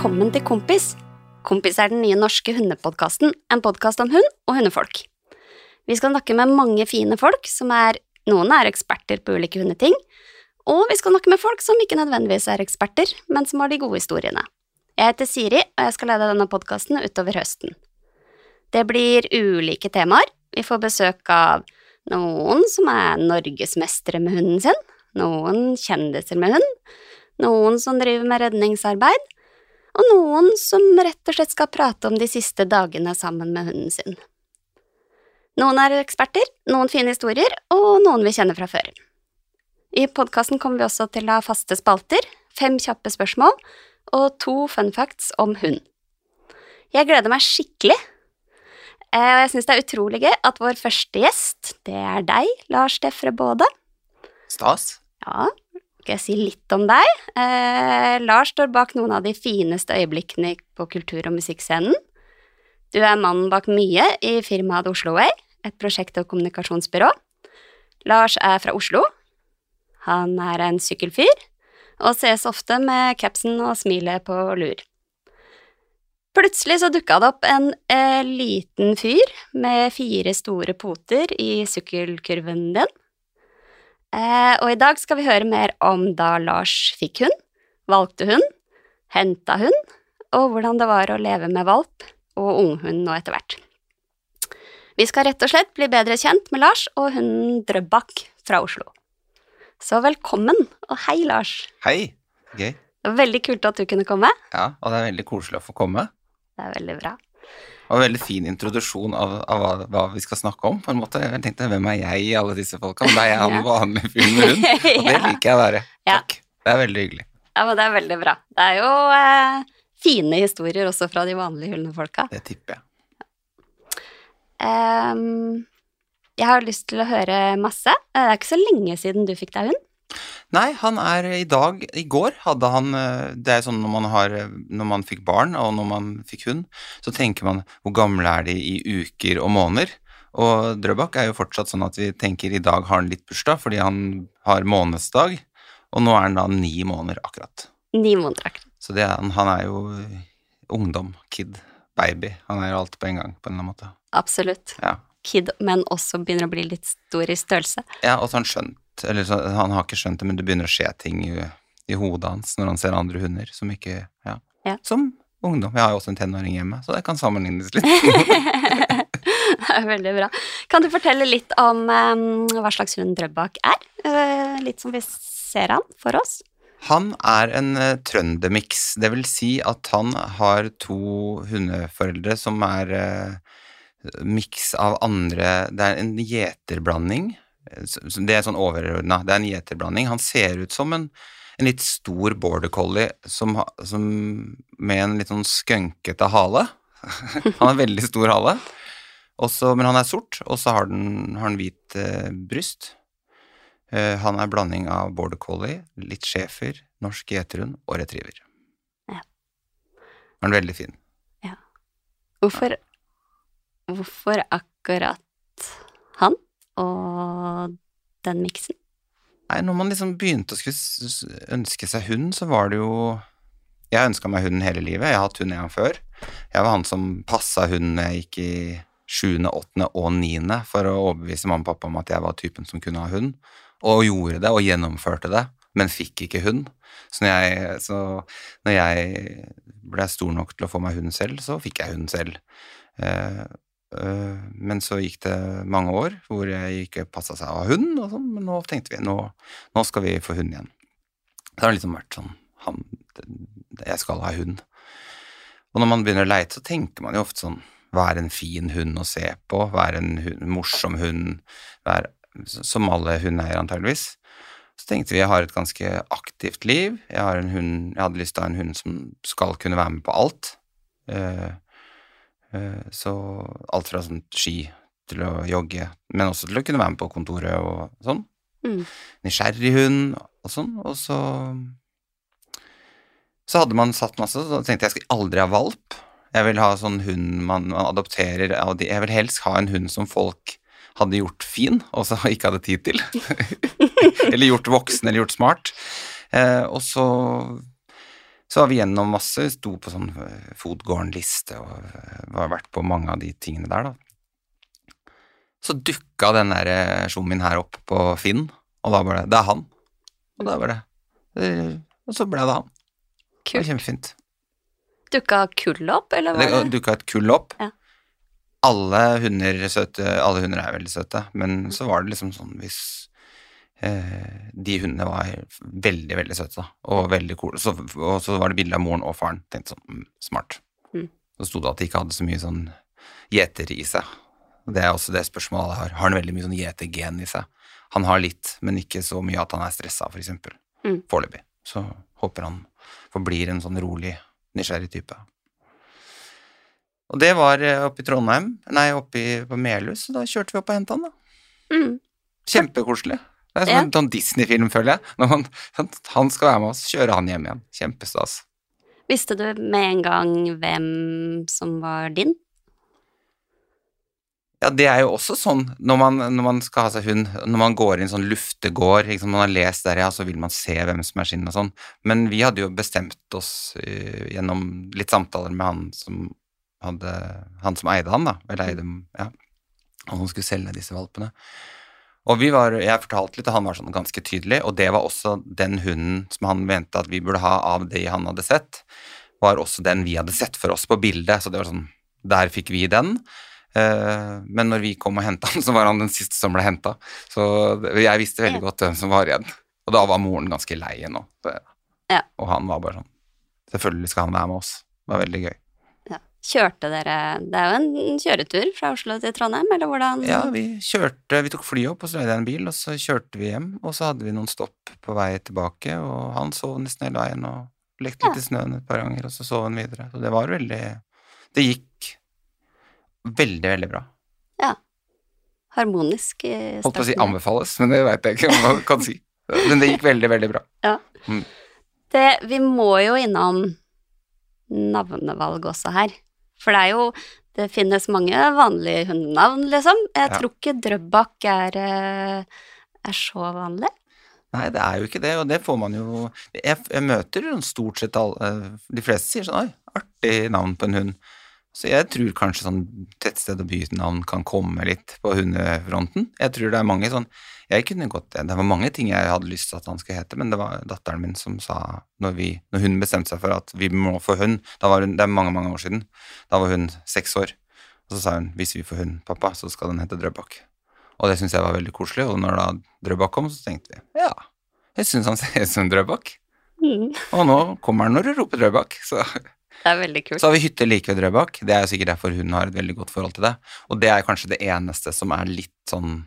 velkommen til Kompis. Kompis er den nye norske hundepodkasten, en podkast om hund og hundefolk. Vi skal snakke med mange fine folk som er Noen er eksperter på ulike hundeting, og vi skal snakke med folk som ikke nødvendigvis er eksperter, men som har de gode historiene. Jeg heter Siri, og jeg skal lede denne podkasten utover høsten. Det blir ulike temaer. Vi får besøk av noen som er norgesmestere med hunden sin, noen kjendiser med hund, noen som driver med redningsarbeid, og noen som rett og slett skal prate om de siste dagene sammen med hunden sin. Noen er eksperter, noen fine historier, og noen vi kjenner fra før. I podkasten kommer vi også til å ha faste spalter, fem kjappe spørsmål og to fun facts om hund. Jeg gleder meg skikkelig, eh, og jeg syns det er utrolig gøy at vår første gjest, det er deg, Lars Defre Baade. Stas. Ja, skal jeg si litt om deg? Eh, Lars står bak noen av de fineste øyeblikkene på kultur- og musikkscenen. Du er mannen bak mye i firmaet Oslo Way, et prosjekt- og kommunikasjonsbyrå. Lars er fra Oslo. Han er en sykkelfyr, og ses ofte med capsen og smilet på lur. Plutselig så dukka det opp en eh, liten fyr med fire store poter i sykkelkurven din. Eh, og i dag skal vi høre mer om da Lars fikk hund, valgte hund, henta hund, og hvordan det var å leve med valp og unghund nå etter hvert. Vi skal rett og slett bli bedre kjent med Lars og hunden Drøbak fra Oslo. Så velkommen, og hei, Lars. Hei. Gøy. Det var veldig kult at du kunne komme. Ja, og det er veldig koselig å få komme. Det er veldig bra. Og en veldig fin introduksjon av, av hva, hva vi skal snakke om. på en måte. Jeg tenkte, Hvem er jeg i alle disse folka? Men da er jeg han Ja. vanlige fyren med hund, og det liker jeg å være. Takk. Det er veldig hyggelig. Ja, men det er veldig bra. Det er jo eh, fine historier også fra de vanlige hundefolka. Det tipper jeg. Um, jeg har lyst til å høre masse. Det er ikke så lenge siden du fikk deg hund. Nei, han er i dag I går hadde han eh, Det er sånn når man har eh, Når man fikk barn, og når man fikk hund, så tenker man hvor gamle er de i uker og måneder? Og Drøbak er jo fortsatt sånn at vi tenker i dag har han litt bursdag, fordi han har månedsdag, og nå er han da ni måneder akkurat. Ni måneder akkurat. Så det er, han- han er jo ungdom, kid, baby. Han er jo alt på en gang, på en eller annen måte. Absolutt. Ja. Kid, men også begynner å bli litt stor i størrelse. Ja, og så har han skjønt, eller så, han har ikke skjønt det, men det begynner å skje ting i, i hodet hans når han ser andre hunder som ikke Ja. Ja. Som ungdom. Jeg har jo også en tenåring hjemme, så det kan sammenlignes litt. det er veldig bra. Kan du fortelle litt om um, hva slags hund Drøbak er? Uh, litt som vi ser han for oss. Han er en uh, trøndermiks, det vil si at han har to hundeforeldre som er uh, miks av andre Det er en gjeterblanding. Det er sånn overordna. Det er en gjeterblanding. Han ser ut som en, en litt stor border collie som, som, med en litt sånn skønkete hale. han har veldig stor hale, Også, men han er sort, og så har han, har han hvit eh, bryst. Eh, han er blanding av border collie, litt schæfer, norsk gjeterhund og retriever. Ja. Han er veldig fin. Hvorfor, hvorfor akkurat han og den miksen? Nei, når man liksom begynte å skulle ønske seg hund, så var det jo Jeg ønska meg hunden hele livet. Jeg har hatt hund en gang før. Jeg var han som passa hunden jeg gikk i sjuende, åttende og niende for å overbevise mamma og pappa om at jeg var typen som kunne ha hund, og gjorde det og gjennomførte det, men fikk ikke hund. Så når jeg, så når jeg ble stor nok til å få meg hund selv, så fikk jeg hund selv. Eh, men så gikk det mange år hvor jeg ikke passa seg å ha hund, og sånn, men nå tenkte vi nå, nå skal vi få hund igjen. Så har det liksom vært sånn han, Jeg skal ha hund. Og når man begynner å leite, så tenker man jo ofte sånn er en fin hund å se på? Er en hund, morsom hund? Er, som alle hundeeiere, antageligvis. Så tenkte vi jeg har et ganske aktivt liv. Jeg, hund, jeg hadde lyst til å ha en hund som skal kunne være med på alt. Eh, så alt fra sånn ski til å jogge, men også til å kunne være med på kontoret og sånn. Mm. Nysgjerrig hund og sånn. Og så Så hadde man satt masse, så tenkte jeg jeg skal aldri ha valp. Jeg vil ha sånn hund man, man adopterer Jeg vil helst ha en hund som folk hadde gjort fin, og så ikke hadde tid til. eller gjort voksen, eller gjort smart. Eh, og så Så var vi gjennom masse, sto på sånn eh, Fotgården-liste og var har vært på mange av de tingene der, da. Så dukka den der eh, her opp på Finn, og da var det Det er han. Og da var det eh, Og så ble det han. Det var kjempefint. Dukka kullet opp, eller var Det det dukka et kull opp. Ja. Alle hunder søte, alle hunder er veldig søte, men så var det liksom sånn hvis eh, de hundene var veldig, veldig søte, og veldig cool. Så, og så var det bilde av moren og faren. Tenkte sånn, mm, smart. Mm. Så sto det at de ikke hadde så mye sånn gjeter i seg. Det er også det spørsmålet jeg har. Har han veldig mye sånn gjetergen i seg? Han har litt, men ikke så mye at han er stressa, for eksempel. Mm. Foreløpig. Så håper han forblir en sånn rolig, nysgjerrig type. Og det var eh, oppe i Trondheim, nei, oppe på Melhus, så da kjørte vi opp og henta han, da. mm. Kjempekoselig. Det er som en sånn Disney-film, føler jeg. Man, sant, han skal være med oss, kjøre han hjem igjen. Kjempestas. Visste du med en gang hvem som var din? Ja, det er jo også sånn når man, når man skal ha seg hund, når man går inn sånn luftegård, liksom, man har lest der, ja, så vil man se hvem som er sin og sånn. Men vi hadde jo bestemt oss uh, gjennom litt samtaler med han som hadde, han som eide han, da, eller eide, ja, han som skulle selge disse valpene. Og vi var, jeg fortalte litt, og han var sånn ganske tydelig, og det var også den hunden som han mente at vi burde ha av det han hadde sett, var også den vi hadde sett for oss på bildet, så det var sånn, der fikk vi den. Eh, men når vi kom og henta han, så var han den siste som ble henta. Så jeg visste veldig godt hvem som var igjen. Og da var moren ganske lei nå. Så- Ja. Og han var bare sånn Selvfølgelig skal han være med oss. Det var veldig gøy. Ja. Kjørte dere Det er jo en kjøretur fra Oslo til Trondheim, eller hvordan? Ja, vi kjørte Vi tok flyet opp, og så leide jeg en bil, og så kjørte vi hjem. Og så hadde vi noen stopp på vei tilbake, og han sov nesten hele veien og lekte litt i snøen et par ganger, og så sov han videre. Så det var veldig Det gikk veldig, veldig bra. Ja. Harmonisk i Holdt på å si anbefales, men det veit jeg ikke om man kan si. Men det gikk veldig, veldig bra. Det, vi må jo innom navnevalg også her. For det er jo Det finnes mange vanlige hundenavn, liksom. Jeg Ja. tror ikke Drøbak er, eh, er så vanlig. Nei, det er jo ikke det, og det får man jo Jeg, jeg møter stort sett alle De fleste sier sånn Oi, artig navn på en hund. Så jeg tror kanskje sånn tettsted og bynavn kan komme litt på hundefronten. Jeg tror det er mange sånn Jeg kunne godt Det var mange ting jeg hadde lyst til at han skulle hete, men det var datteren min som sa Når, vi, når hun bestemte seg for at vi må få hund da var hun, Det er mange, mange år siden. Da var hun seks år. Og så sa hun hvis vi får hund, pappa, så skal den hete Drøbak. Og det syntes jeg var veldig koselig, og når da Drøbak kom, så tenkte vi ja, jeg syns han ser ut som Drøbak. Mm. Og nå kommer han når du roper Drøbak. Så, Det er veldig kult. så har vi hytte like ved Drøbak. Det er sikkert derfor hun har et veldig godt forhold til det. Og det er kanskje det eneste som er litt sånn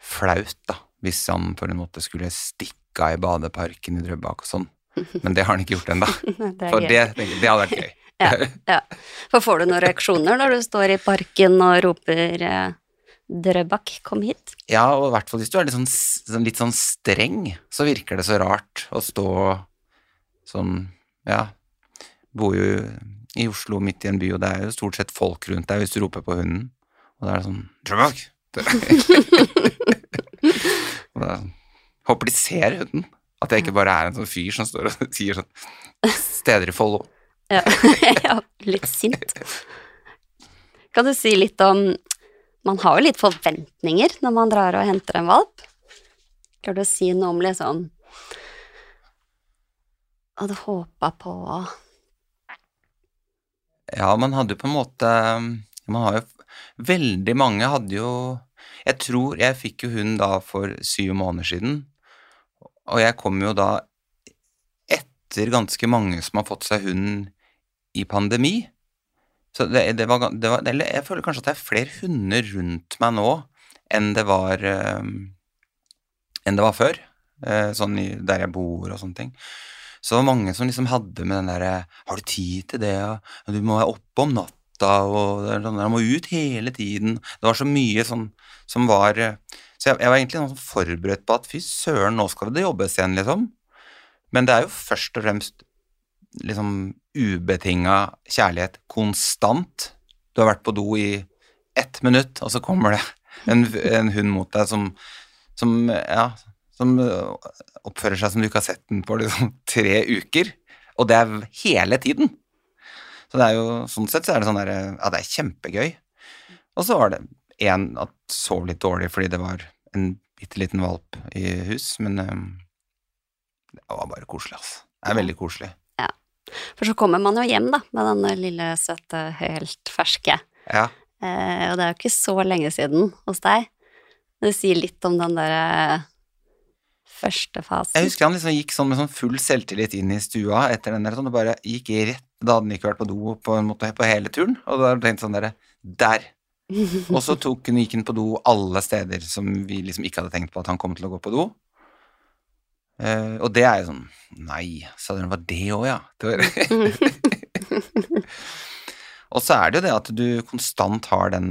flaut, da. Hvis han på en måte skulle stikke av i badeparken i Drøbak og sånn. Men det har han ikke gjort ennå. For det, det hadde vært gøy. Ja, ja. For får du noen reaksjoner når du står i parken og roper eh, 'Drøbak, kom hit'? Ja, og i hvert fall hvis du er litt sånn, sånn, litt sånn streng, så virker det så rart å stå sånn Ja, bor jo i Oslo midt i en by, og det er jo stort sett folk rundt deg hvis du roper på hunden. Og da er det sånn Drømmark! Og da håper de ser hunden. At jeg ikke bare er en sånn fyr som står og sier sånn steder i Follo. Ja, ja litt sint. Kan du si litt om Man har jo litt forventninger når man drar og henter en valp. Klarer du å si noe om liksom Hadde håpa på Ja, man hadde jo på en måte Man har jo Veldig mange hadde jo Jeg tror jeg fikk jo hund da for syv måneder siden, og jeg kom jo da etter ganske mange som har fått seg hund i pandemi. Så det, det, var, det var Eller jeg føler kanskje at det er flere hunder rundt meg nå enn det var eh, enn det var før. eh, sånn der jeg bor og sånne ting. Så det var mange som liksom hadde med den derre Har du tid til det? og Du må være oppe om natta, og er sånn, må ut hele tiden. Det var så mye sånn som var eh, Så jeg, jeg var egentlig sånn forberedt på at fy søren, nå skal det jobbes igjen, liksom. Men det er jo først og fremst liksom ubetinga kjærlighet konstant. Du har vært på do i ett minutt, og så kommer det en, en hund mot deg som, som ja, som øh, oppfører seg som du ikke har sett den på liksom tre uker. Og det er hele tiden. Så det er jo, sånn sett så er det sånn der, ja, det er kjempegøy. Og så var det en at sov litt dårlig fordi det var en bitte liten valp i hus, men um, det var bare koselig, altså. Det er veldig koselig. For så kommer man jo hjem, da, med denne lille, søte, helt ferske. Ja. Eh, og det er jo ikke så lenge siden hos deg. Det sier litt om den derre første fasen. Jeg husker han liksom gikk sånn med sånn full selvtillit inn i stua etter den der, sånn, og bare gikk rett Da hadde han ikke vært på do på en måte på hele turen, og da hadde han tenkt sånn derre Der! Og så tok han, gikk han på do alle steder som vi liksom ikke hadde tenkt på at han kom til å gå på do. Uh, og det er jo sånn Nei, sa dere, var det òg, ja? Det var, og så er det jo det at du konstant har den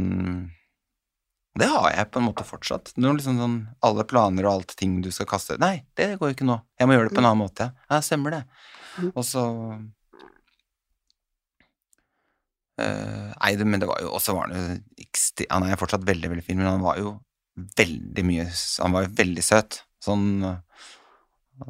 Det har jeg på en måte fortsatt. Noen liksom sånn alle planer og alt ting du skal kaste Nei, det går ikke nå. Jeg må gjøre det på en annen måte. Ja, stemmer det. Mm. Og så eh, Nei, men det var jo også var han jo Han er fortsatt veldig, veldig fin, men han var jo veldig mye Han var jo veldig søt. Sånn,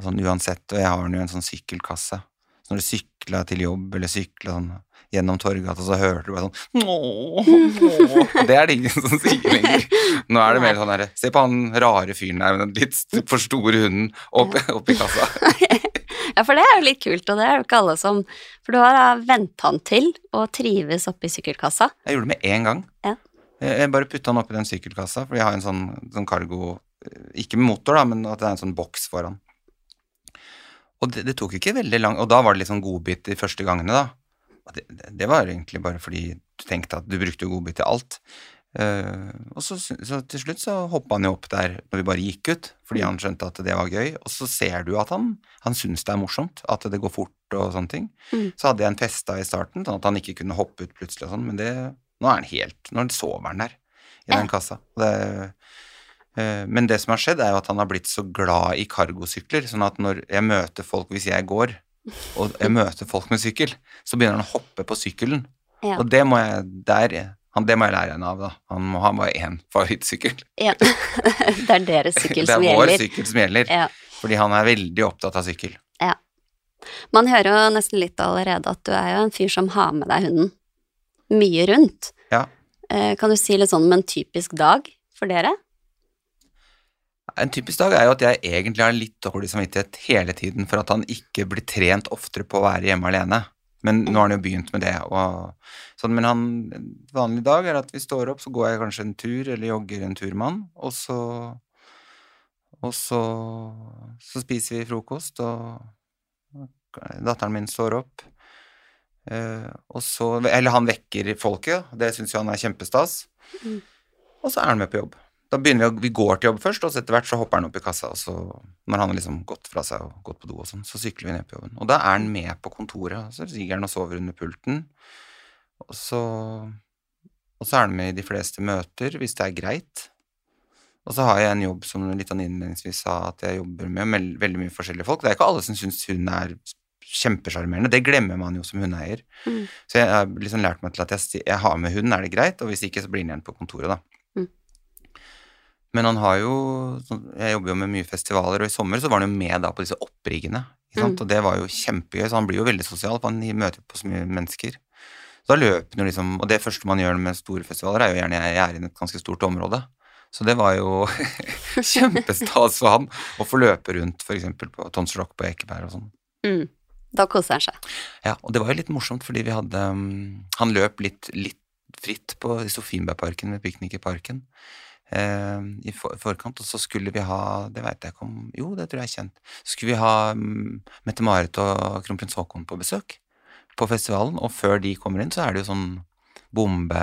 sånn uansett. Og jeg har jo en sånn sykkelkasse. Når du sykla til jobb, eller sykla sånn gjennom Torgata, så hørte du bare sånn «Åh, åh». Og det er det ingen som sier lenger. Nå er det mer sånn herre Se på han rare fyren der med den litt for store hunden oppi, opp kassa. Ja, for det er jo litt kult, og det er jo ikke alle som For du har vent han til å trives oppi sykkelkassa. Jeg gjorde det med én gang. Ja. Jeg jeg bare putta han oppi den sykkelkassa, for jeg har en sånn, sånn cargo Ikke med motor, da, men at det er en sånn boks foran. Og det, det tok ikke veldig lang Og da var det litt sånn godbit de første gangene, da. Det, det, var egentlig bare fordi du tenkte at du brukte godbit til alt. Uh, og så, så til slutt så hoppa han jo opp der når vi bare gikk ut, fordi han skjønte at det var gøy. Og så ser du at han, han syns det er morsomt, at det går fort og sånne ting. Mm. Så hadde jeg en festa i starten, sånn at han ikke kunne hoppe ut plutselig og sånn, men det, nå er han helt Nå sover han der, i den kassa. Og Det, men det som har skjedd, er jo at han har blitt så glad i cargosykler, sånn at når jeg møter folk, hvis jeg går, og jeg møter folk med sykkel, så begynner han å hoppe på sykkelen. Ja. Og det må jeg der, han, det må jeg lære henne av, da. Han må ha bare én favorittsykkel. Ja. det er deres sykkel som gjelder. det er vår sykkel som gjelder, Ja. fordi han er veldig opptatt av sykkel. Ja. Man hører jo nesten litt allerede at du er jo en fyr som har med deg hunden mye rundt. Ja. Eh, Kan du si litt sånn om en typisk dag for dere? En typisk dag er jo at jeg egentlig har litt dårlig samvittighet hele tiden for at han ikke blir trent oftere på å være hjemme alene. Men nå har han jo begynt med det. Sånn, men han, en vanlig dag er at vi står opp, så går jeg kanskje en tur, eller jogger en tur med han, og så Og så, så spiser vi frokost, og datteren min står opp. Eh, og så Eller han vekker folket, det syns jo han er kjempestas. Mm. Og så er han med på jobb. Da begynner vi å, vi går til jobb først, og så etter hvert så hopper han opp i kassa, og så, når han har liksom gått fra seg og gått på do og sånn, så sykler vi ned på jobben. Og da er han med på kontoret, så ligger han og sover under pulten. Og så, og så er han med i de fleste møter, hvis det er greit. Og så har jeg en jobb som litt sånn innledningsvis sa, at jeg jobber med veldig mye forskjellige folk. Det er ikke alle som syns hun er kjempesjarmerende, det glemmer man jo som hundeeier. Mm. Så jeg har liksom lært meg til at jeg, jeg har med hunden, er det greit, og hvis ikke, så blir han igjen på kontoret, da. Men han har jo sånn- Jeg jobber jo med mye festivaler, og i sommer så var han jo med da på disse oppriggene. Mm. Og det var jo kjempegøy, så han blir jo veldig sosial, for han møter på så mye mennesker. Så da løper han jo liksom Og det første man gjør med store festivaler, er jo gjerne jeg er i et ganske stort område. Så det var jo kjempestas for han å få løpe rundt f.eks. på Tons Rock på Ekeberg og sånn. Mm. Da koser han seg. Ja, og det var jo litt morsomt, fordi vi hadde um, Han løp litt, litt fritt på Sofienbergparken ved piknik i parken i for, forkant, og så skulle vi ha Det veit jeg ikke om Jo, det tror jeg er kjent. Så skulle vi ha um, Mette-Marit og kronprins Haakon på besøk på festivalen, og før de kommer inn, så er det jo sånn bombe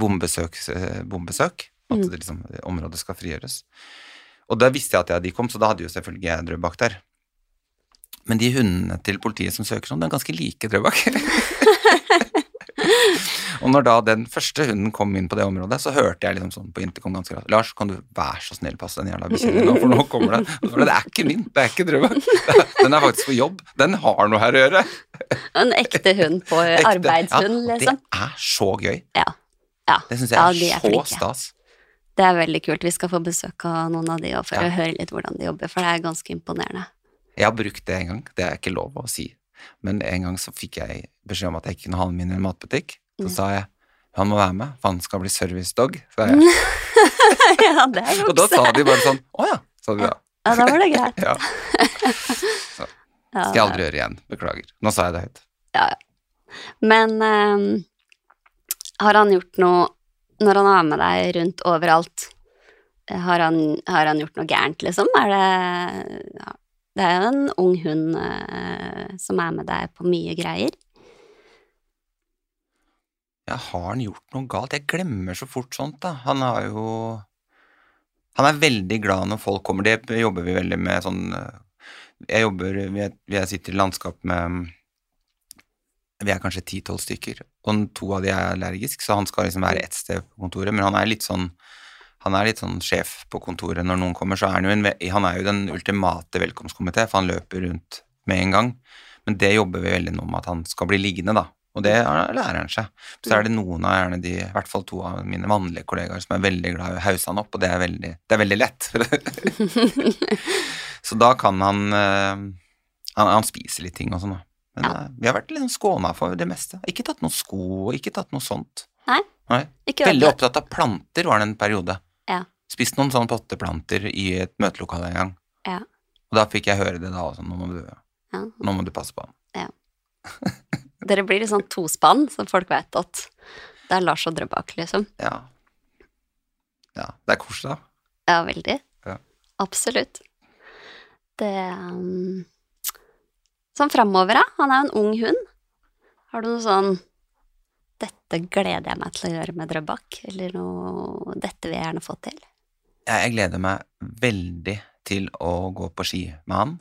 bombesøk, eh, bombesøk at Mm. det liksom, området skal frigjøres. Og da visste jeg at jeg, de kom, så da hadde jo selvfølgelig jeg Drøbak der. Men de hundene til politiet som søker sånn, de er ganske like Drøbak. og når da den første hunden kom inn på det området, så hørte jeg liksom sånn på intercom ganske raskt Lars, kan du være så snill passe den jævla bikkja nå, for nå kommer det. For det. Er ikke min, det er ikke Drøbak. Den er faktisk på jobb. Den har noe her å gjøre. En ekte hund på Ekte. arbeidshund, ja, liksom. Det er så gøy. Ja. ja. Det syns jeg Ja, er, de er så flinke. stas. Det er veldig kult. Vi skal få besøk av noen av de for Ja. å høre litt hvordan de jobber, for det er ganske imponerende. Jeg har brukt det en gang, det er ikke lov å si. Men en gang så fikk jeg beskjed om at jeg ikke kunne ha den min i en matbutikk. Så Mm. sa jeg han må være med, for han skal bli servicedog. sa jeg. ja, det er Og da sa de bare sånn Å ja, sa de da. Ja, da var det greit. Ja, Så skal jeg aldri gjøre igjen. Beklager. Nå sa jeg det høyt. Men um, har han gjort noe Når han er med deg rundt overalt, har han, har han gjort noe gærent, liksom? Er det ja, Det er jo en ung hund uh, som er med deg på mye greier. Ja, har han gjort noe galt? Jeg glemmer så fort sånt, da. Han har jo Han er veldig glad når folk kommer. Det jobber vi veldig med sånn eh, Jeg jobber Jeg, sitter i landskap med Vi er kanskje ti-tolv stykker, og to av de er allergiske, så han skal liksom være ett sted på kontoret, men han er litt sånn han er litt sånn sjef på kontoret når noen kommer, så er han jo, en, han er jo den ultimate velkomstkomité, for han løper rundt med en gang. Men det jobber vi veldig nå med at han skal bli liggende, da. Og det er- lærer han seg. Så er det noen av gjerne de, i hvert fall to av mine mannlige kollegaer som er veldig glad i å hause han opp, og det er veldig, det er veldig lett. så da kan han, eh, han Han spiser litt ting og sånn, da. Men Ja. eh, vi har vært litt skåna for det meste. Ikke tatt noen sko, og ikke tatt noe sånt. Nei. Nei. Veldig opptatt av planter var det en periode. Ja. Spist noen sånne potteplanter i et møtelokale en gang. Ja. Og da fikk jeg høre det da også, nå må du, Ja. nå må du passe på han. Dere blir litt sånn tospann, så folk vet at det er Lars og Drøbak, liksom. Ja. Ja, det er koselig, da. Ja, veldig. Ja. Absolutt. Det um, Sånn framover, da. Han er jo en ung hund. Har du noe sånn Dette gleder jeg meg til å gjøre med Drøbak, eller noe Dette vil jeg gjerne få til. Jeg, gleder meg veldig til å gå på ski med han.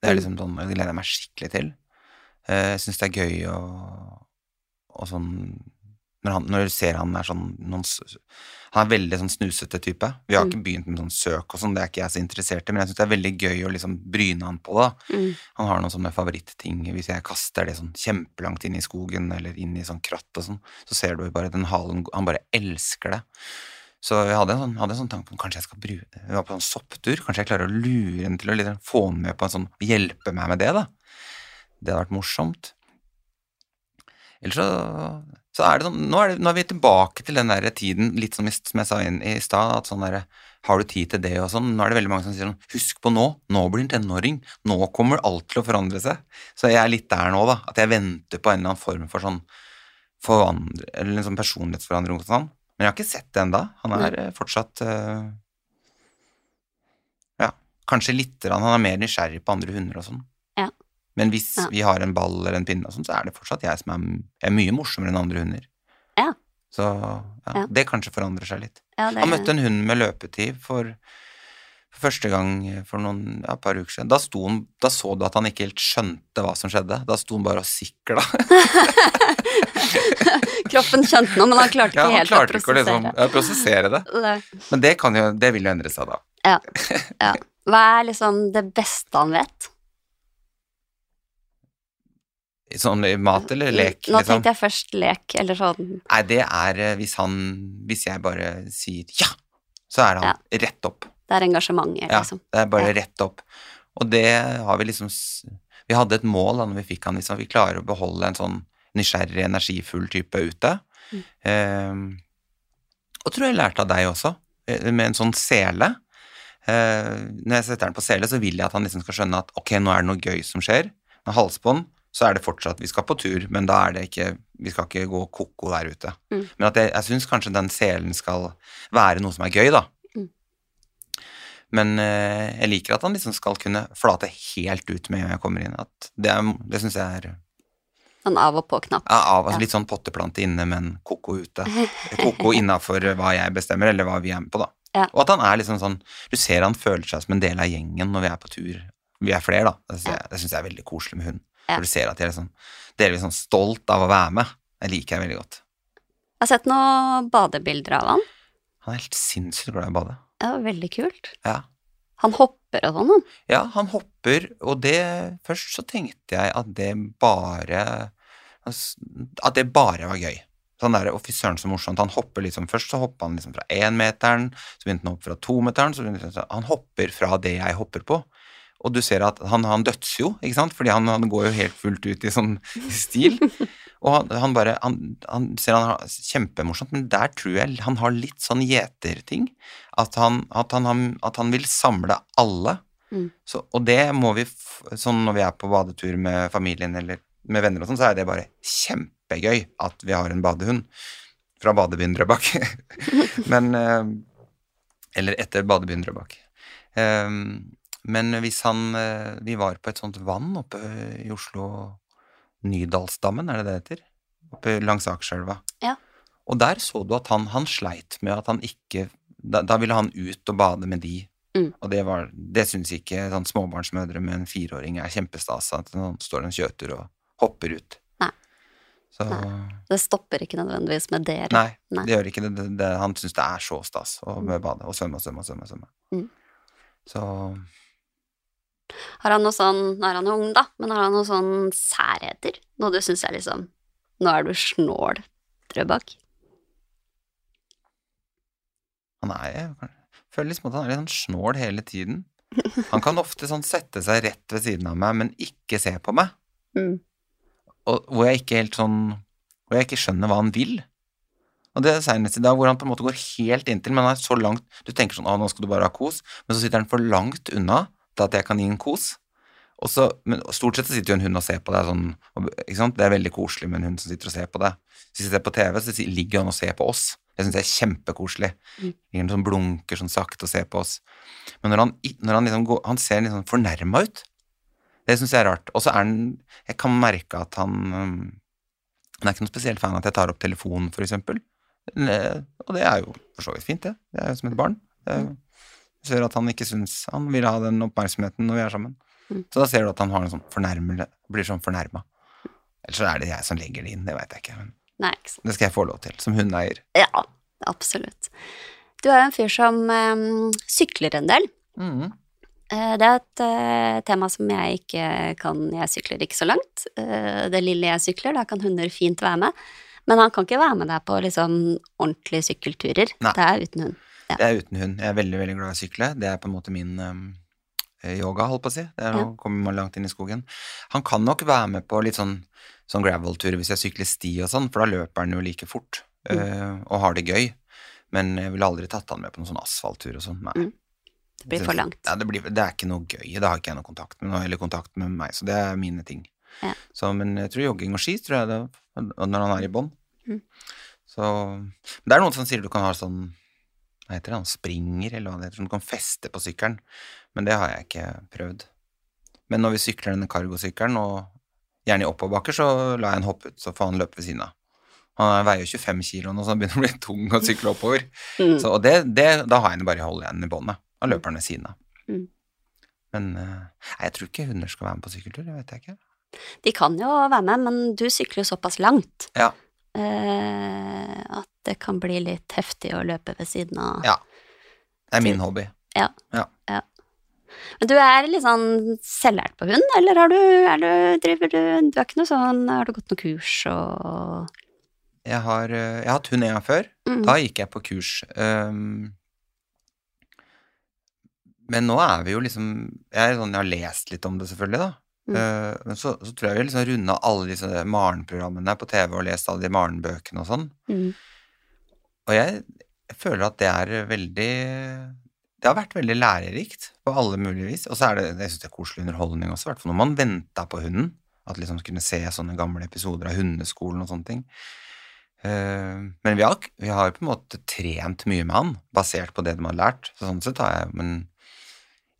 Det er Mm. liksom sånn, jeg gleder meg skikkelig til. Eh, Jeg syns det er gøy å og sånn når, han, når du ser han er sånn noen, Han er veldig sånn snusete type. Vi har Mm. ikke begynt med sånn søk og sånn, det er ikke jeg så interessert i, men jeg syns det er veldig gøy å liksom bryne han på det. Mm. Han har noen sånne favoritting. Hvis jeg kaster det sånn kjempelangt inn i skogen eller inn i sånn kratt og sånn, så ser du bare den halen Han bare elsker det. Så jeg hadde en sånn, hadde en sånn tanke om kanskje jeg skal bruke Vi var på en sopptur. Kanskje jeg klarer å lure henne til å liksom få henne med på en sånn Hjelpe meg med det, da. Det hadde vært morsomt. Ellers så, så er det sånn nå er, det, nå er vi tilbake til den der tiden, litt som, jeg sa inn i stad, at sånn derre Har du tid til det og sånn? Nå er det veldig mange som sier sånn Husk på nå, nå blir du en tenåring. Nå kommer alt til å forandre seg. Så jeg er litt der nå, da. At jeg venter på en eller annen form for sånn forandre, eller en sånn personlighetsforandring hos han. Men jeg har ikke sett det ennå. Han er mm. fortsatt uh, Ja, kanskje lite grann. Han er mer nysgjerrig på andre hunder og sånn. Men hvis Ja. vi har en ball eller en pinne, sånn, så er det fortsatt jeg som er, er mye morsommere enn andre hunder. Ja. Så ja, det kanskje forandrer seg litt. Det, Han møtte en hund med løpetid for, for første gang for noen ja, par uker siden. Da, han, da så du at han ikke helt skjønte hva som skjedde. Da sto han bare og sikla. Kroppen skjønte noe, men han klarte ikke han helt klarte å ikke å liksom, prosessere. prosessere det. Det- Men det, kan jo, det vil jo endre seg da. Ja. Hva er liksom det beste han vet? Sånn mat eller lek, Nå liksom. tenkte jeg først lek, eller sånn Nei, det er eh, hvis han Hvis jeg bare sier ja, så er han rett opp. Det er engasjementet, Ja, liksom. det er bare Ja. rett opp. Og det har vi liksom Vi hadde et mål da når vi fikk han, liksom, vi klarer å beholde en sånn nysgjerrig, energifull type ute. Mm. Eh, og tror jeg lærte av deg også, eh, med en sånn sele. Uh, når jeg setter den på sele, så vil jeg at han liksom skal skjønne at ok, nå er det noe gøy som skjer. Med halsbånd så er det fortsatt Vi skal på tur, men da er det ikke Vi skal ikke gå ko-ko der ute. Mm. Men at jeg, jeg syns kanskje den selen skal være noe som er gøy, da. Mm. Men eh, jeg liker at han liksom skal kunne flate helt ut med en jeg kommer inn. At det er, det syns jeg er Sånn av og på-knapp. ja, av, altså Ja. litt sånn potteplante inne, men ko-ko ute. Ko-ko innafor hva jeg bestemmer, eller hva vi er med på, da. Ja. Og at han er liksom sånn Du ser han føler seg som en del av gjengen når vi er på tur. Vi er flere, da. Det syns jeg, jeg er veldig koselig med hund. Ja. For du ser at de er liksom delvis sånn stolt av å være med. Jeg liker det veldig godt. Jeg har sett noen badebilder av han. Han er helt sinnssykt glad i å bade. Ja, veldig kult. Ja. Han hopper og sånn, han. Ja, han hopper, og det Først så tenkte jeg at det bare At det bare var gøy. Sånn der, Å, fy søren, så morsomt. Han hopper liksom Først så hoppa han liksom fra énmeteren, så begynte han å hoppe fra tometeren, så begynte han Han hopper fra det jeg hopper på. Og du ser at han, han dødser jo, ikke sant, fordi han, han går jo helt fullt ut i sånn stil. Og han, han bare han, han ser han har kjempemorsomt, men der tror jeg han har litt sånn gjeterting. At at at han vil samle alle. Mm. Så, og det må vi Sånn når vi er på badetur med familien eller med venner og sånn, så er det bare kjempegøy at vi har en badehund. Fra badebyen Drøbak. men eh, Eller etter badebyen Drøbak. Eh, men hvis han eh, Vi var på et sånt vann oppe i Oslo Nydalsdammen, er det det heter? Oppe langs Akerselva. Ja. Og der så du at han, han sleit med at han ikke Da, da ville han ut og bade med de. Mm. Og det, var, det syns ikke sånn småbarnsmødre med en fireåring er kjempestas. At han står en kjøter og hopper ut. Nei. Så Det stopper ikke nødvendigvis med dere. Nei, Nei. det gjør ikke det. det, det han syns det er så stas å mm. bade og svømme og svømme og svømme. og svømme. Mm. Så Har han noe sånn, nå er han jo ung da, men har han noe sånn særheter? Noe du syns er liksom, nå er du snål, Drøbak? han er jeg føler liksom at han er litt sånn snål hele tiden. Han kan ofte sånn sette seg rett ved siden av meg, men ikke se på meg. Mm. Og hvor jeg ikke helt sånn Hvor jeg ikke skjønner hva han vil. Og det er senest i dag, hvor han på en måte går helt inntil, men han er så langt Du tenker sånn 'Å, nå skal du bare ha kos', men så sitter han for langt unna til at jeg kan gi en kos. Og så, men stort sett så sitter jo en hund og ser på deg sånn ikke sant? Det er veldig koselig med en hund som sitter og ser på deg. Hvis jeg ser på TV, så ligger han og ser på oss. Jeg syns det er kjempekoselig. Ingen som sånn blunker sånn sakte og ser på oss. Men når han, når han liksom går Han ser litt sånn fornærma ut. Det syns jeg er rart. Og så er han Jeg kan merke at han Han er ikke noen spesielt fan av at jeg tar opp telefonen, for eksempel. Og det er jo for så vidt fint, det. Det er jo som et barn. Det er, jo- ser at han ikke syns Han vil ha den oppmerksomheten når vi er sammen. Mm. Så da ser du at han har en sånn fornærmelse Blir sånn fornærma. Eller så er det jeg som legger det inn, det veit jeg ikke. Men Nei, ikke sant. det skal jeg få lov til, som hundeeier. Ja, absolutt. Du er jo en fyr som um, sykler en del. Mm. Eh, Det er et uh, tema som jeg ikke kan Jeg sykler ikke så langt. Uh, det lille jeg sykler, da kan hunder fint være med. Men han kan ikke være med deg på liksom ordentlige sykkelturer. Nei. Det er uten hund. Ja. Det er uten hund. Jeg er veldig veldig glad i å sykle. Det er på en måte min um, yoga, holdt på å si. Det er å komme man langt inn i skogen. Han kan nok være med på litt sånn, sånn gravel-tur hvis jeg sykler sti og sånn, for da løper han jo like fort Mm. uh, og har det gøy. Men jeg ville aldri tatt han med på noen sånn asfalttur og sånn. Nei. Mm. Det blir for langt. Ja, det, blir, det er ikke noe gøy. Da har ikke jeg noe kontakt med noe, eller kontakt med meg, så det er mine ting. Ja. Så, men jeg tror jogging og ski, tror jeg det, når han er i bånn. Mm. Så Det er noen som sier du kan ha sånn hva heter det, han springer, eller hva det heter, som du kan feste på sykkelen. Men det har jeg ikke prøvd. Men når vi sykler denne cargosykkelen, og gjerne i oppoverbakker, så lar jeg han hoppe ut, så får han løpe ved siden av. Han veier jo 25 kilo nå, så han begynner å bli tung å sykle oppover. Mm. Så, og det, det, da har jeg den bare holdt igjen i båndet. Da løper han ved siden av. Mm. Men eh, nei, jeg tror ikke hunder skal være med på sykkeltur, det vet jeg ikke. De kan jo være med, men du sykler jo såpass langt Ja. Eh, at det kan bli litt heftig å løpe ved siden av. Ja. Det er min hobby. Ja Men du er litt sånn selvlært på hund, eller har du, er du, driver du Du er ikke noe sånn Har du gått noe kurs og Jeg har, eh, jeg har hatt hund en gang før. mm. Da gikk jeg på kurs. Um, men nå er vi jo liksom Jeg, sånn, jeg har lest litt om det, selvfølgelig, da. Mm. Eh, men så, så tror jeg vi liksom runda alle disse Maren-programmene på TV og lest alle de Maren-bøkene og sånn. Mm. Og jeg, jeg føler at det er veldig Det har vært veldig lærerikt på alle mulige vis. Og så er det jeg synes det er koselig underholdning også, i hvert fall når man venta på hunden. At liksom kunne se sånne gamle episoder av Hundeskolen og sånne ting. Eh, men vi har, vi har på en måte trent mye med han, basert på det de har lært. Så sånn sett har jeg Men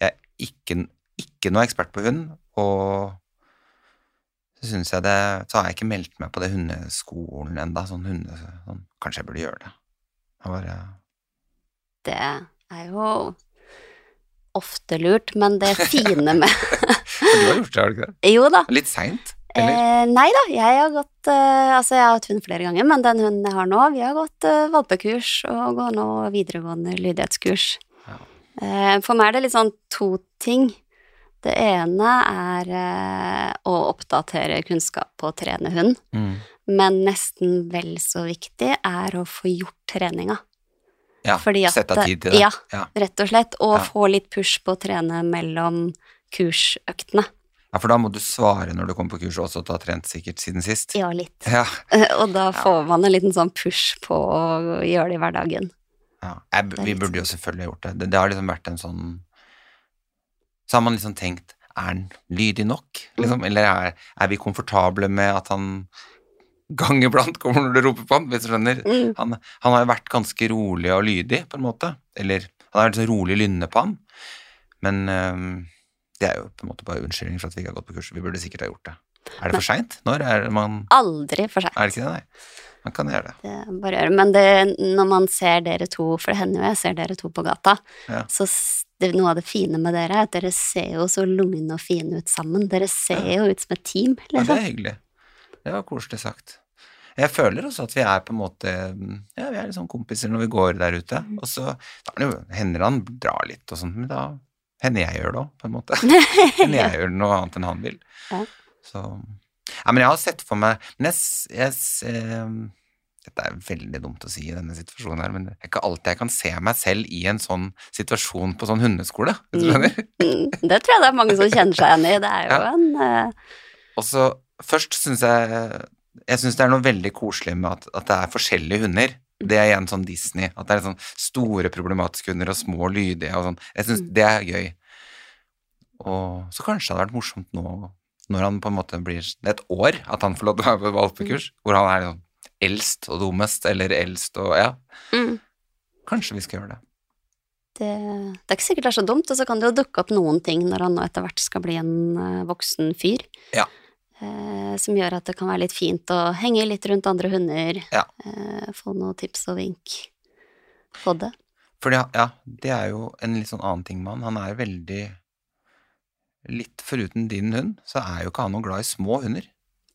jeg er ikke, ikke noe ekspert på hund, og så syns jeg det Så har jeg ikke meldt meg på det hundeskolen enda, sånn hunde... Sånn, kanskje jeg burde gjøre det. Jeg bare Det er jo ofte lurt, men det fine med Du har gjort det, har du ikke det? Jo da. Litt seint? Eh, nei da, jeg har gått eh, Altså, jeg har hatt hund flere ganger, men den hunden jeg har nå, vi har gått eh, valpekurs og går nå videregående lydighetskurs. Ja. Eh, for meg er det litt sånn to ting. Det ene er eh, å oppdatere kunnskap på å trene hund, Mm. men nesten vel så viktig er å få gjort treninga. Ja, Fordi at- sette av tid til det. ja. ja. Rett og slett. Og Ja. få litt push på å trene mellom kursøktene. Ja, for da må du svare når du kommer på kurs også, at du har trent sikkert siden sist. Ja, litt. Ja. Og da får man en liten sånn push på å gjøre det i hverdagen. ja. Jeg, vi burde jo selvfølgelig gjort det. det. Det har liksom vært en sånn Så har man liksom tenkt Er han lydig nok? Liksom? Mm. Eller er, er vi komfortable med at han gang iblant kommer når du roper på ham, hvis du skjønner? Mm. Han, han har jo vært ganske rolig og lydig, på en måte. Eller han har vært så rolig lynne på ham. Men øhm, det er jo på en måte bare unnskyldning for at vi ikke har gått på kurs. Vi burde sikkert ha gjort det. Er det for seint? Når er man Aldri for seint. Er det ikke det, nei? Man kan gjøre det. Det bare gjør. Men det, når man ser dere to, for det hender jo jeg ser dere to på gata, Ja. så det, noe av det fine med dere er at dere ser jo så lugne og fine ut sammen. Dere ser jo ut som et team, Ja, det liksom. er hyggelig. Det var koselig sagt. Jeg føler også at vi er på en måte Ja, vi er sånn kompiser når vi går der ute. Mm. Og så da er hender han drar litt og sånt, men da hender jeg gjør det òg, på en måte. Hender jeg gjør noe annet enn han vil. Ja. Så Ja, men jeg har sett for meg Men jeg, jeg, jeg Dette er veldig dumt å si i denne situasjonen her, men det er ikke alltid jeg kan se meg selv i en sånn situasjon på sånn hundeskole. Mm. Mm, Det tror jeg det er mange som kjenner seg igjen i. Det er jo Ja. en uh... Og så først syns jeg Jeg syns det er noe veldig koselig med at, at det er forskjellige hunder. Det er igjen sånn Disney. At det er sånn store problematiske hunder og små lydige og sånn. Jeg syns Mm. det er gøy. Og så kanskje det hadde vært morsomt nå når han på en måte blir et år at han får lov til å være på valpekurs, hvor han er sånn eldst og dummest, eller eldst og Ja, mm, kanskje vi skal gjøre det. det, det er ikke sikkert det er så dumt, og så kan det jo dukke opp noen ting når han nå etter hvert skal bli en eh, voksen fyr. Ja. Eh, som gjør at det kan være litt fint å henge litt rundt andre hunder. Ja. Eh, få noen tips og vink på det. For ja, det er jo en litt sånn annen ting med han. Han er veldig Litt foruten din hund, så er jo ikke han noe glad i små hunder.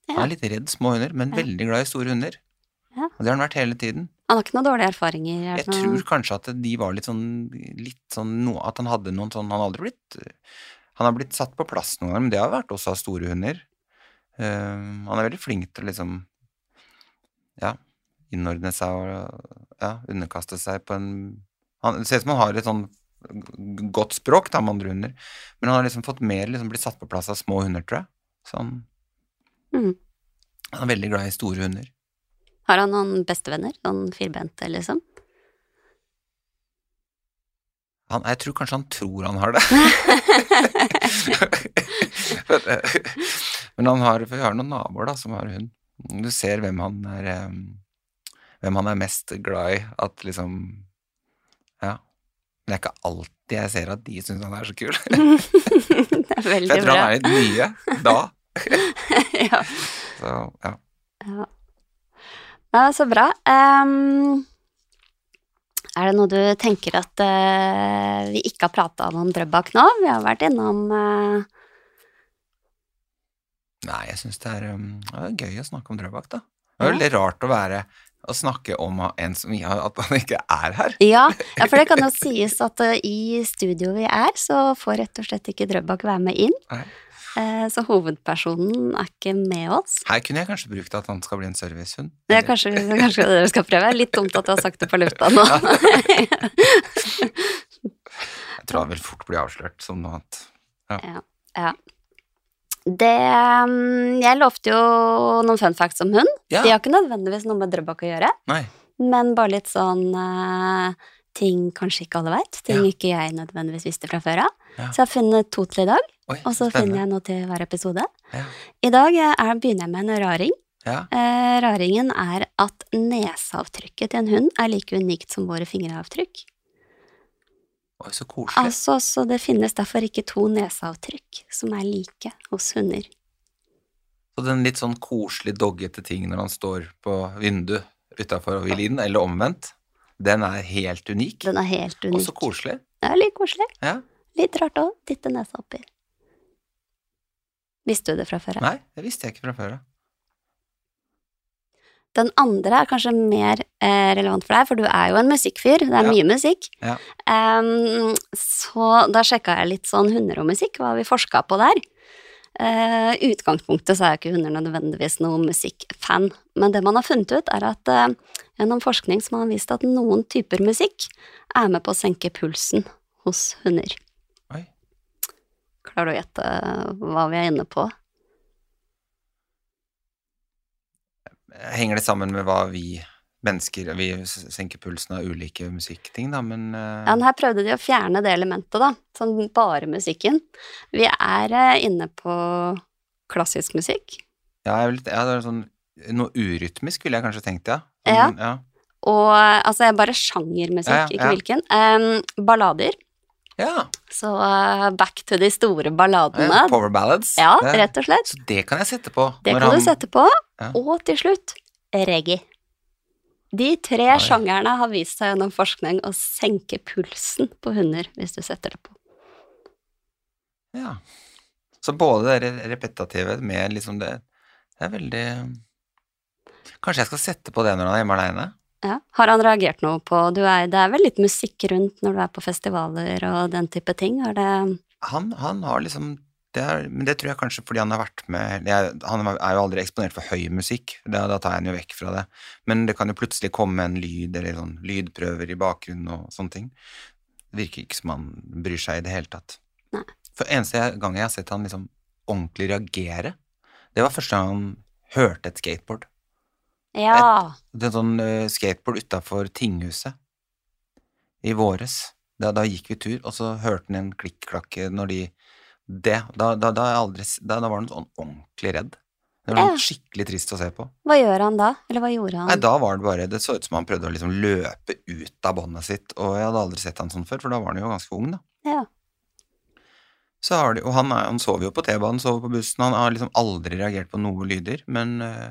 Han er litt redd små hunder, men Ja. veldig glad i store hunder. Og det har han vært hele tiden. Han har ikke noen dårlige erfaringer? er Jeg noe- tror kanskje at de var litt sånn, litt sånn no, At han hadde noen sånn Han har aldri blitt Han har blitt satt på plass noen ganger, men det har vært også av store hunder. Uh, han er veldig flink til å liksom Ja, innordne seg og ja, underkaste seg på en han, Det ser ut som han har et sånn godt språk da, med andre hunder, men han har liksom fått mer liksom blitt satt på plass av små hunder, tror jeg. Så han, Mhm. han er veldig glad i store hunder. Har han noen bestevenner? Sånn firbente, liksom? Han, jeg tror kanskje han tror han har det. Men han har, vi har noen naboer da, som har hund. Du ser hvem han er Hvem han er mest glad i. At liksom Ja. Men det er ikke alltid jeg ser at de syns han er så kul. det er For bra. jeg tror han er litt mye da. ja. Så ja. Ja. Ja, så bra. Um, er det noe du tenker at uh, vi ikke har prata om om Drøbak nå? Vi har vært innom uh... Nei, jeg syns det, um, det er gøy å snakke om Drøbak, da. Det er veldig rart å være å snakke om en som ja, at han ikke er her. ja, ja, for det kan jo sies at eh, i studio vi er, så får rett og slett ikke Drøbak være med inn. Nei. Eh, så hovedpersonen er ikke med oss. Her kunne jeg kanskje brukt at han skal bli en servicehund. Er kanskje, kanskje dere skal prøve. Litt dumt at du har sagt det på lufta nå. Jeg tror han vil fort bli avslørt som noe annet. Ja. Det mm, Jeg lovte jo noen fun facts om hund. Ja. De har ikke nødvendigvis noe med Drøbak å gjøre, Nei. men bare litt sånn eh, ting kanskje ikke alle veit. Ting Ja. ikke jeg nødvendigvis visste fra før av. Ja. Så jeg har funnet to til i dag, Oi, og så spennende. finner jeg noe til hver episode. Ja. I dag eh, er, begynner jeg med en raring. Ja. Eh, raringen er at neseavtrykket til en hund er like unikt som våre fingeravtrykk. Oi, så koselig. Altså, så det finnes derfor ikke to neseavtrykk som er like hos hunder. Så den litt sånn koselig doggete ting når han står på vinduet utafor og vil inn, eller omvendt, den er helt unik. Den er helt Og unik. så koselig. Ja, litt koselig. Ja. Litt rart òg. Titte nesa oppi. Visste du det fra før av? Nei, det visste jeg ikke fra før av. Den andre er kanskje mer eh, relevant for deg, for du er jo en musikkfyr. Det er Ja. mye musikk. Ja. Um, så da sjekka jeg litt sånn hunder og musikk, hva vi forska på der. Uh, utgangspunktet så er jo ikke hunder nødvendigvis noen musikkfan, men det man har funnet ut, er at uh, gjennom forskning som har vist at noen typer musikk er med på å senke pulsen hos hunder. Klarer du å gjette hva vi er inne på? Henger det sammen med hva vi mennesker Vi senker pulsen av ulike musikkting, da, men uh... Ja, men her prøvde de å fjerne det elementet, da. Sånn bare musikken. Vi er eh, inne på klassisk musikk. ja, jeg vil, ja, det er sånn Noe urytmisk ville jeg kanskje tenkt, ja. Ja. Sånn, ja. Og eh, altså, bare sjangermusikk, Ja, ja, ikke hvilken. Um, ballader. Ja, Så uh, back to de store balladene. Power ballads. Ja, rett og slett. Så det kan jeg sette på. Det kan han- du sette på. Ja. Og til slutt reggae. De tre Oi. sjangerne har vist seg gjennom forskning å senke pulsen på hunder hvis du setter det på. Ja. Så både det re- repetitive med liksom det Det er veldig Kanskje jeg skal sette på det når han er hjemme aleine? Ja. Har han reagert noe på du er, Det er vel litt musikk rundt når du er på festivaler og den type ting? Er det Han, han har liksom det er, Men det tror jeg kanskje fordi han har vært med er, Han er jo aldri eksponert for høy musikk, da, da tar jeg han jo vekk fra det. Men det kan jo plutselig komme en lyd eller sånn lydprøver i bakgrunnen og sånne ting. Det virker ikke som han bryr seg i det hele tatt. Nei. For eneste gang jeg har sett han liksom ordentlig reagere, det var første gang han hørte et skateboard. Ja. Det er sånn eh, skateboard utafor tinghuset i våres. Da, da gikk vi tur, og så hørte han en klikk-klakk når de Det, da, da, aldri, da, var han sånn ordentlig redd. Det var Ja. skikkelig trist å se på. Hva gjør han da? Eller hva gjorde han? Nei, da var det bare Det så ut som han prøvde å liksom løpe ut av båndet sitt, og jeg hadde aldri sett han sånn før, for da var han jo ganske ung, da. Ja. Så har de, og han, er, han sover jo på T-banen, sover på bussen, han har liksom aldri reagert på noe lyder, men, eh,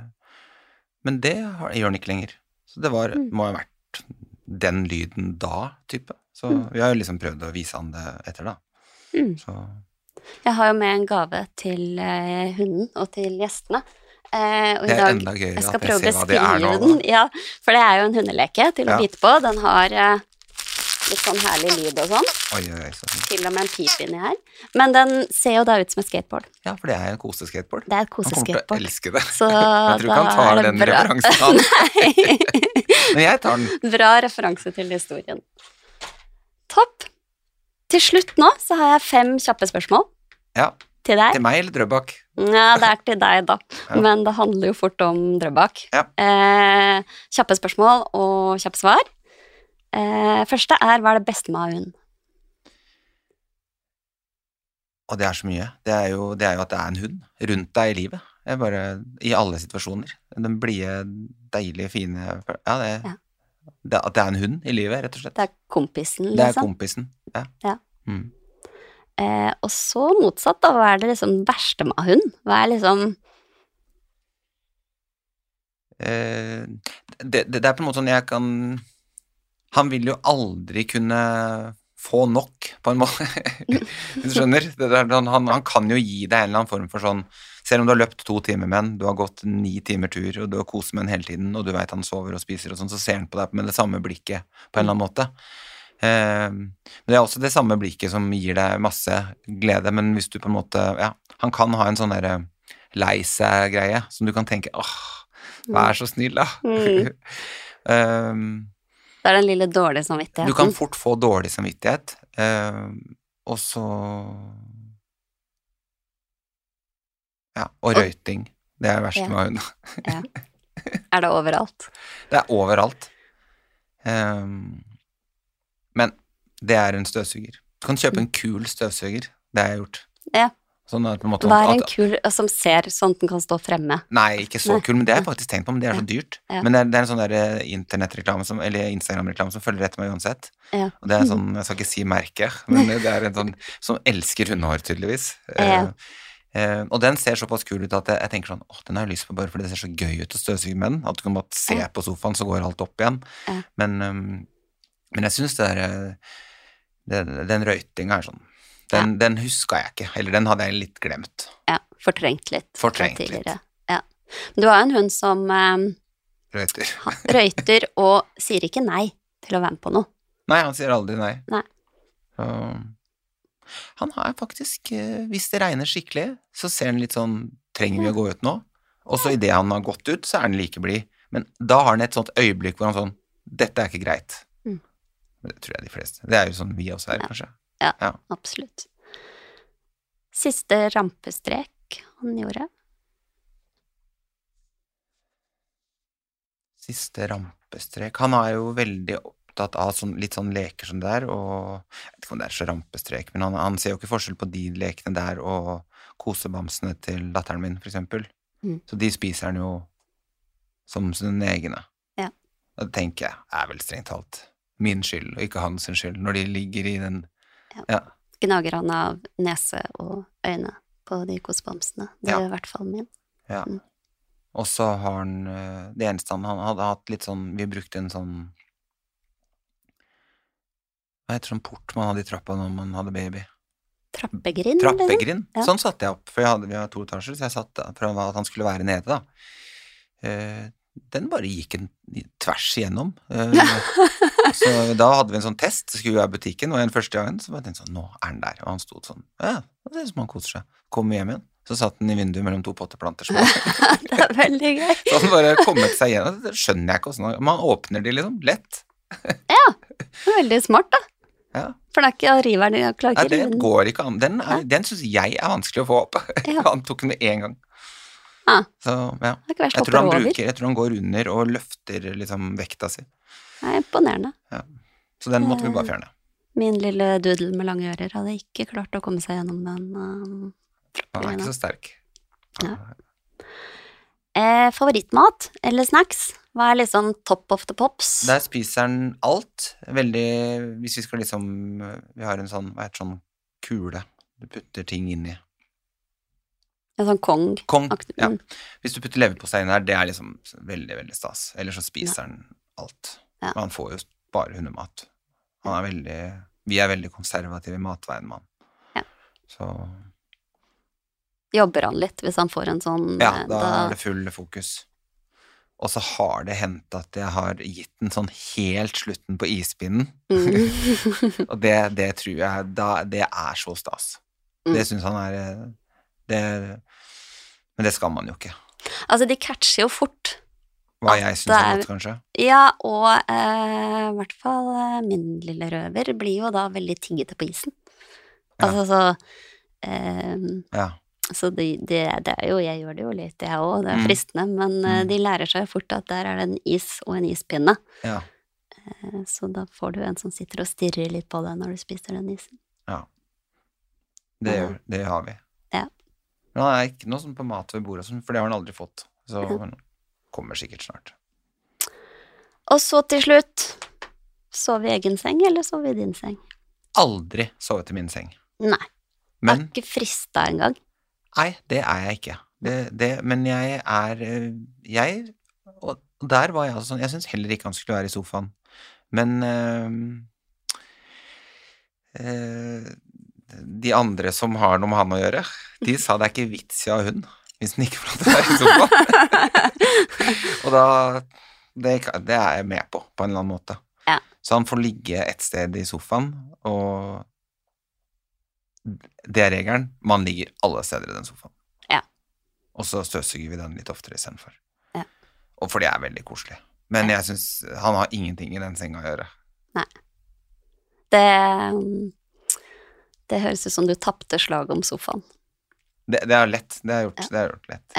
men det gjør han ikke lenger. Så det var, Mm. må ha vært den lyden da, type. Så Mm. vi har jo liksom prøvd å vise han det etter, da. Mm. Så Jeg har jo med en gave til eh, hunden og til gjestene. Eh, og det er dag enda gøyere at jeg ser hva det er nå. den. Ja, for det er jo en hundeleke til å Ja. bite på. Den har eh, litt sånn herlig lyd og sånn. Oi, oi, sånn. Til og med en pip inni her. Men den ser jo da ut som et skateboard. ja, for det er en koseskateboard. Det er et Han kommer til å elske det. Så Jeg tror ikke han tar den bra. referansen. Men jeg tar den. Bra referanse til historien. Topp. Til slutt nå så har jeg fem kjappe spørsmål Ja, til deg. til meg eller Drøbak? Ja, det er til deg, da. Ja. Men det handler jo fort om Drøbak. Ja. Eh, kjappe spørsmål og kjappe svar. Eh, første er hva er det beste med å ha hund? Og det er så mye. Det er, jo, det er jo at det er en hund rundt deg i livet. Bare, I alle situasjoner. Den blide, deilige, fine Ja, det, Ja. det At det er en hund i livet, rett og slett. Det er kompisen, Det er liksom. kompisen. Ja. Ja. Mm. Eh, og så motsatt, da. Hva er det liksom verste med hund? Hva er liksom Eh, det, det, det er på en måte sånn jeg kan Han vil jo aldri kunne få nok, på en måte. du skjønner? Der, han, han, kan jo gi deg en eller annen form for sånn Selv om du har løpt to timer med han, du har gått ni timer tur, og du har kost med han hele tiden, og du veit han sover og spiser og sånn, så ser han på deg med det samme blikket på en eller annen måte. Eh, men det er også det samme blikket som gir deg masse glede, men hvis du på en måte Ja, han kan ha en sånn derre lei seg-greie som du kan tenke åh, vær så snill, da. Mm. um, Det er den lille dårlige samvittigheten. du kan fort få dårlig samvittighet, eh, og så Ja, og røyting. Det er det verste Ja. med å ja. Er det overalt? Det er overalt. Um, men det er en støvsuger. Du kan kjøpe en kul støvsuger. Det har jeg gjort. Ja. Sånn at på en måte Hva er en at, kul som ser sånn at den kan stå fremme? Nei, ikke så kul, men det har jeg faktisk tenkt på, men det er så dyrt. Ja. Men det er, det er en sånn der eh, internettreklame som, eller Instagram-reklame som følger etter meg uansett. Ja. Og det er sånn, jeg skal ikke si merke, men det er en sånn som elsker hundehår, tydeligvis. Ja. Eh, eh, og den ser såpass kul ut at jeg, jeg tenker sånn, åh, den har jeg lyst på bare fordi det ser så gøy ut å støvsuge med den, at du kan bare se på sofaen, så går alt opp igjen. Men, men jeg synes det der, eh, det, den røytinga er sånn, den, den huska jeg ikke, eller den hadde jeg litt glemt. Ja, fortrengt litt. Fortrengt litt. Ja. Men du har jo en hund som eh, Røyter. røyter og sier ikke nei til å være med på noe. Nei, han sier aldri nei. Nei. Så, han har faktisk, eh, hvis det regner skikkelig, så ser han litt sånn Trenger vi å gå ut nå? Og så idet han har gått ut, så er han like blid. Men da har han et sånt øyeblikk hvor han sånn Dette er ikke greit. Mm. Det tror jeg de fleste. Det er jo sånn vi også er, Ja. kanskje. Absolutt. Siste rampestrek han gjorde. Siste rampestrek Han er jo veldig opptatt av sånn, litt sånn leker som det der, og Jeg vet ikke om det er så rampestrek, men han, han ser jo ikke forskjell på de lekene der og kosebamsene til datteren min, for eksempel. Mm. Så de spiser han jo som sine egne. Ja. Det tenker jeg er vel strengt talt min skyld, og ikke hans skyld, når de ligger i den Ja. Ja. Gnager han av nese og øyne på de kosebamsene. Det Ja. er i hvert fall min. ja. Mm. Og så har han eh, Det eneste han, han hadde hatt litt sånn Vi brukte en sånn Hva heter sånn port man hadde i trappa når man hadde baby? Trappegrind? Trappegrind. Ja. Sånn satte jeg opp, for jeg hadde, vi har to etasjer, så jeg satte for at han skulle være nede, da. Eh, den bare gikk en tvers igjennom. Eh, så da hadde vi en sånn test, så skulle vi være i butikken, og den første gangen så var jeg sånn, nå er den der, og han sto sånn, ja, det ut som han koser seg. Kommer hjem igjen. Så satt den i vinduet mellom to potteplanter. det er veldig gøy. Så han bare kommet seg gjennom. Det skjønner jeg ikke åssen Man åpner de liksom, lett. Det er veldig smart, da. Ja. For det er ikke river den, jeg klarer Nei, ikke å det den. går ikke an. Den, er- den syns jeg er vanskelig å få opp. Ja. Han tok den med en gang. Ja. Så ja. Er Jeg tror, han bruker, jeg tror han går under og løfter liksom vekta si. Det er imponerende. Så den måtte vi Eh. bare fjerne. Min lille doodle med lange ører hadde ikke klart å komme seg gjennom den. Um, Han er ikke så sterk. Ja. eh, favorittmat eller snacks? Hva er liksom top of the pops? Der spiser han alt. Veldig Hvis vi skal liksom Vi har en sånn, hva heter sånn kule du putter ting inn i. En sånn kong. Kong. Ja. mm, Hvis du putter leverpostei inn der, det er liksom veldig, veldig stas. Eller så spiser han alt. Ja. Men han får jo bare hundemat. Han er veldig Vi er veldig konservative i matveien mann. Ja. Så Jobber han litt hvis han får en sånn Ja, da, da er det full fokus. Og så har det hendt at jeg har gitt den sånn helt slutten på ispinnen. mm. Og det, det tror jeg da, Det er så stas. Mm. Det syns han er eh, det, Men det skal man jo ikke. Altså, de catcher jo fort. Hva jeg det syns er godt, kanskje. Ja, og eh, i hvert fall eh, min lille røver blir jo da veldig tiggete på isen. Ja. Altså så eh, Ja. Så det, det, det er jo Jeg gjør det jo litt, jeg òg, det er Mm. fristende, men eh, Mm. de lærer seg fort at der er det en is og en ispinne. ja. Eh, Så da får du en som sitter og stirrer litt på deg når du spiser den isen. Det, Ja. gjør- det har vi. Ja. Men han er ikke noe sånn på mat ved bordet, sånn, for det har han aldri fått. Så. Kommer sikkert snart. Og så til slutt Sov i egen seng, eller sov i din seng? Aldri sovet i min seng. Nei. Men er ikke frista engang. nei, det er jeg ikke. Det, det, men jeg er eh, Jeg Og der var jeg altså sånn Jeg syns heller ikke han skulle være i sofaen. Men øh, øh, De andre som har noe med han å gjøre, de sa det er ikke vits i å ha hund hvis den ikke får deg i sofaen. Og da det, det er jeg med på, på en eller annen måte. Ja. Så han får ligge et sted i sofaen, og det er regelen. Man ligger alle steder i den sofaen. Ja. Og så støvsuger vi den litt oftere istedenfor. Ja. Og for det er veldig koselig. Men jeg syns han har ingenting i den senga å gjøre. Det um, Det høres ut som du tapte slaget om sofaen. Det, det er lett. Det er gjort, det er gjort lett.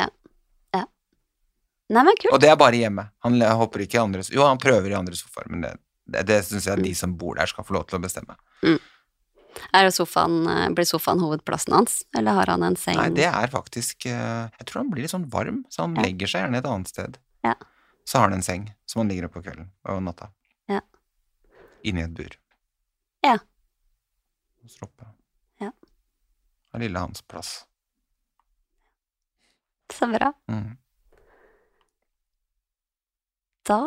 Nei, men kult. Og det er bare hjemme. Han hopper ikke i andre Jo, han prøver i andre sofaer, men det, det, det syns jeg de som bor der, skal få lov til å bestemme. Er sofaen, eh, blir sofaen hovedplassen hans, eller har han en seng? Nei, det er faktisk eh, Jeg tror han blir litt sånn varm, så han Ja. legger seg gjerne et annet sted. Ja. Så har han en seng som han ligger oppe på kvelden og natta. Ja. Inni et bur. Ja. Stroppe. Ja. Har lille hans plass. Så bra. Mm. Da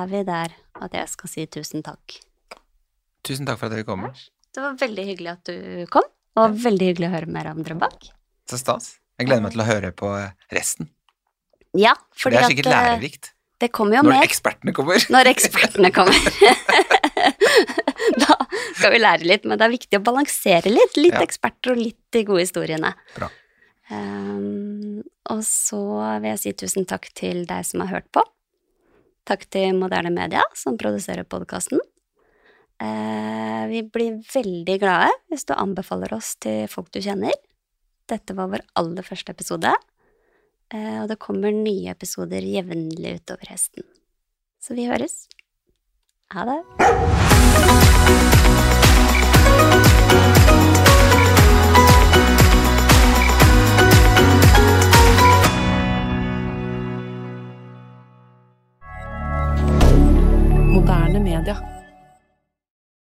er vi der at jeg skal si tusen takk. Tusen takk for at dere kom. Det var veldig hyggelig at du kom, og veldig hyggelig å høre mer om Drøbak. Så stas. Jeg gleder meg til å høre på resten. Ja, For fordi det er sikkert at, lærerikt. det kommer jo Når mer ekspertene kommer. når ekspertene kommer. da skal vi lære litt, men det er viktig å balansere litt. Litt Ja. eksperter og litt de gode historiene. Bra. Um, og så vil jeg si tusen takk til deg som har hørt på. Takk til Moderne Media, som produserer podkasten. Eh, vi blir veldig glade hvis du anbefaler oss til folk du kjenner. Dette var vår aller første episode, eh, og det kommer nye episoder jevnlig utover høsten. Så vi høres. Ha det. Moderne media.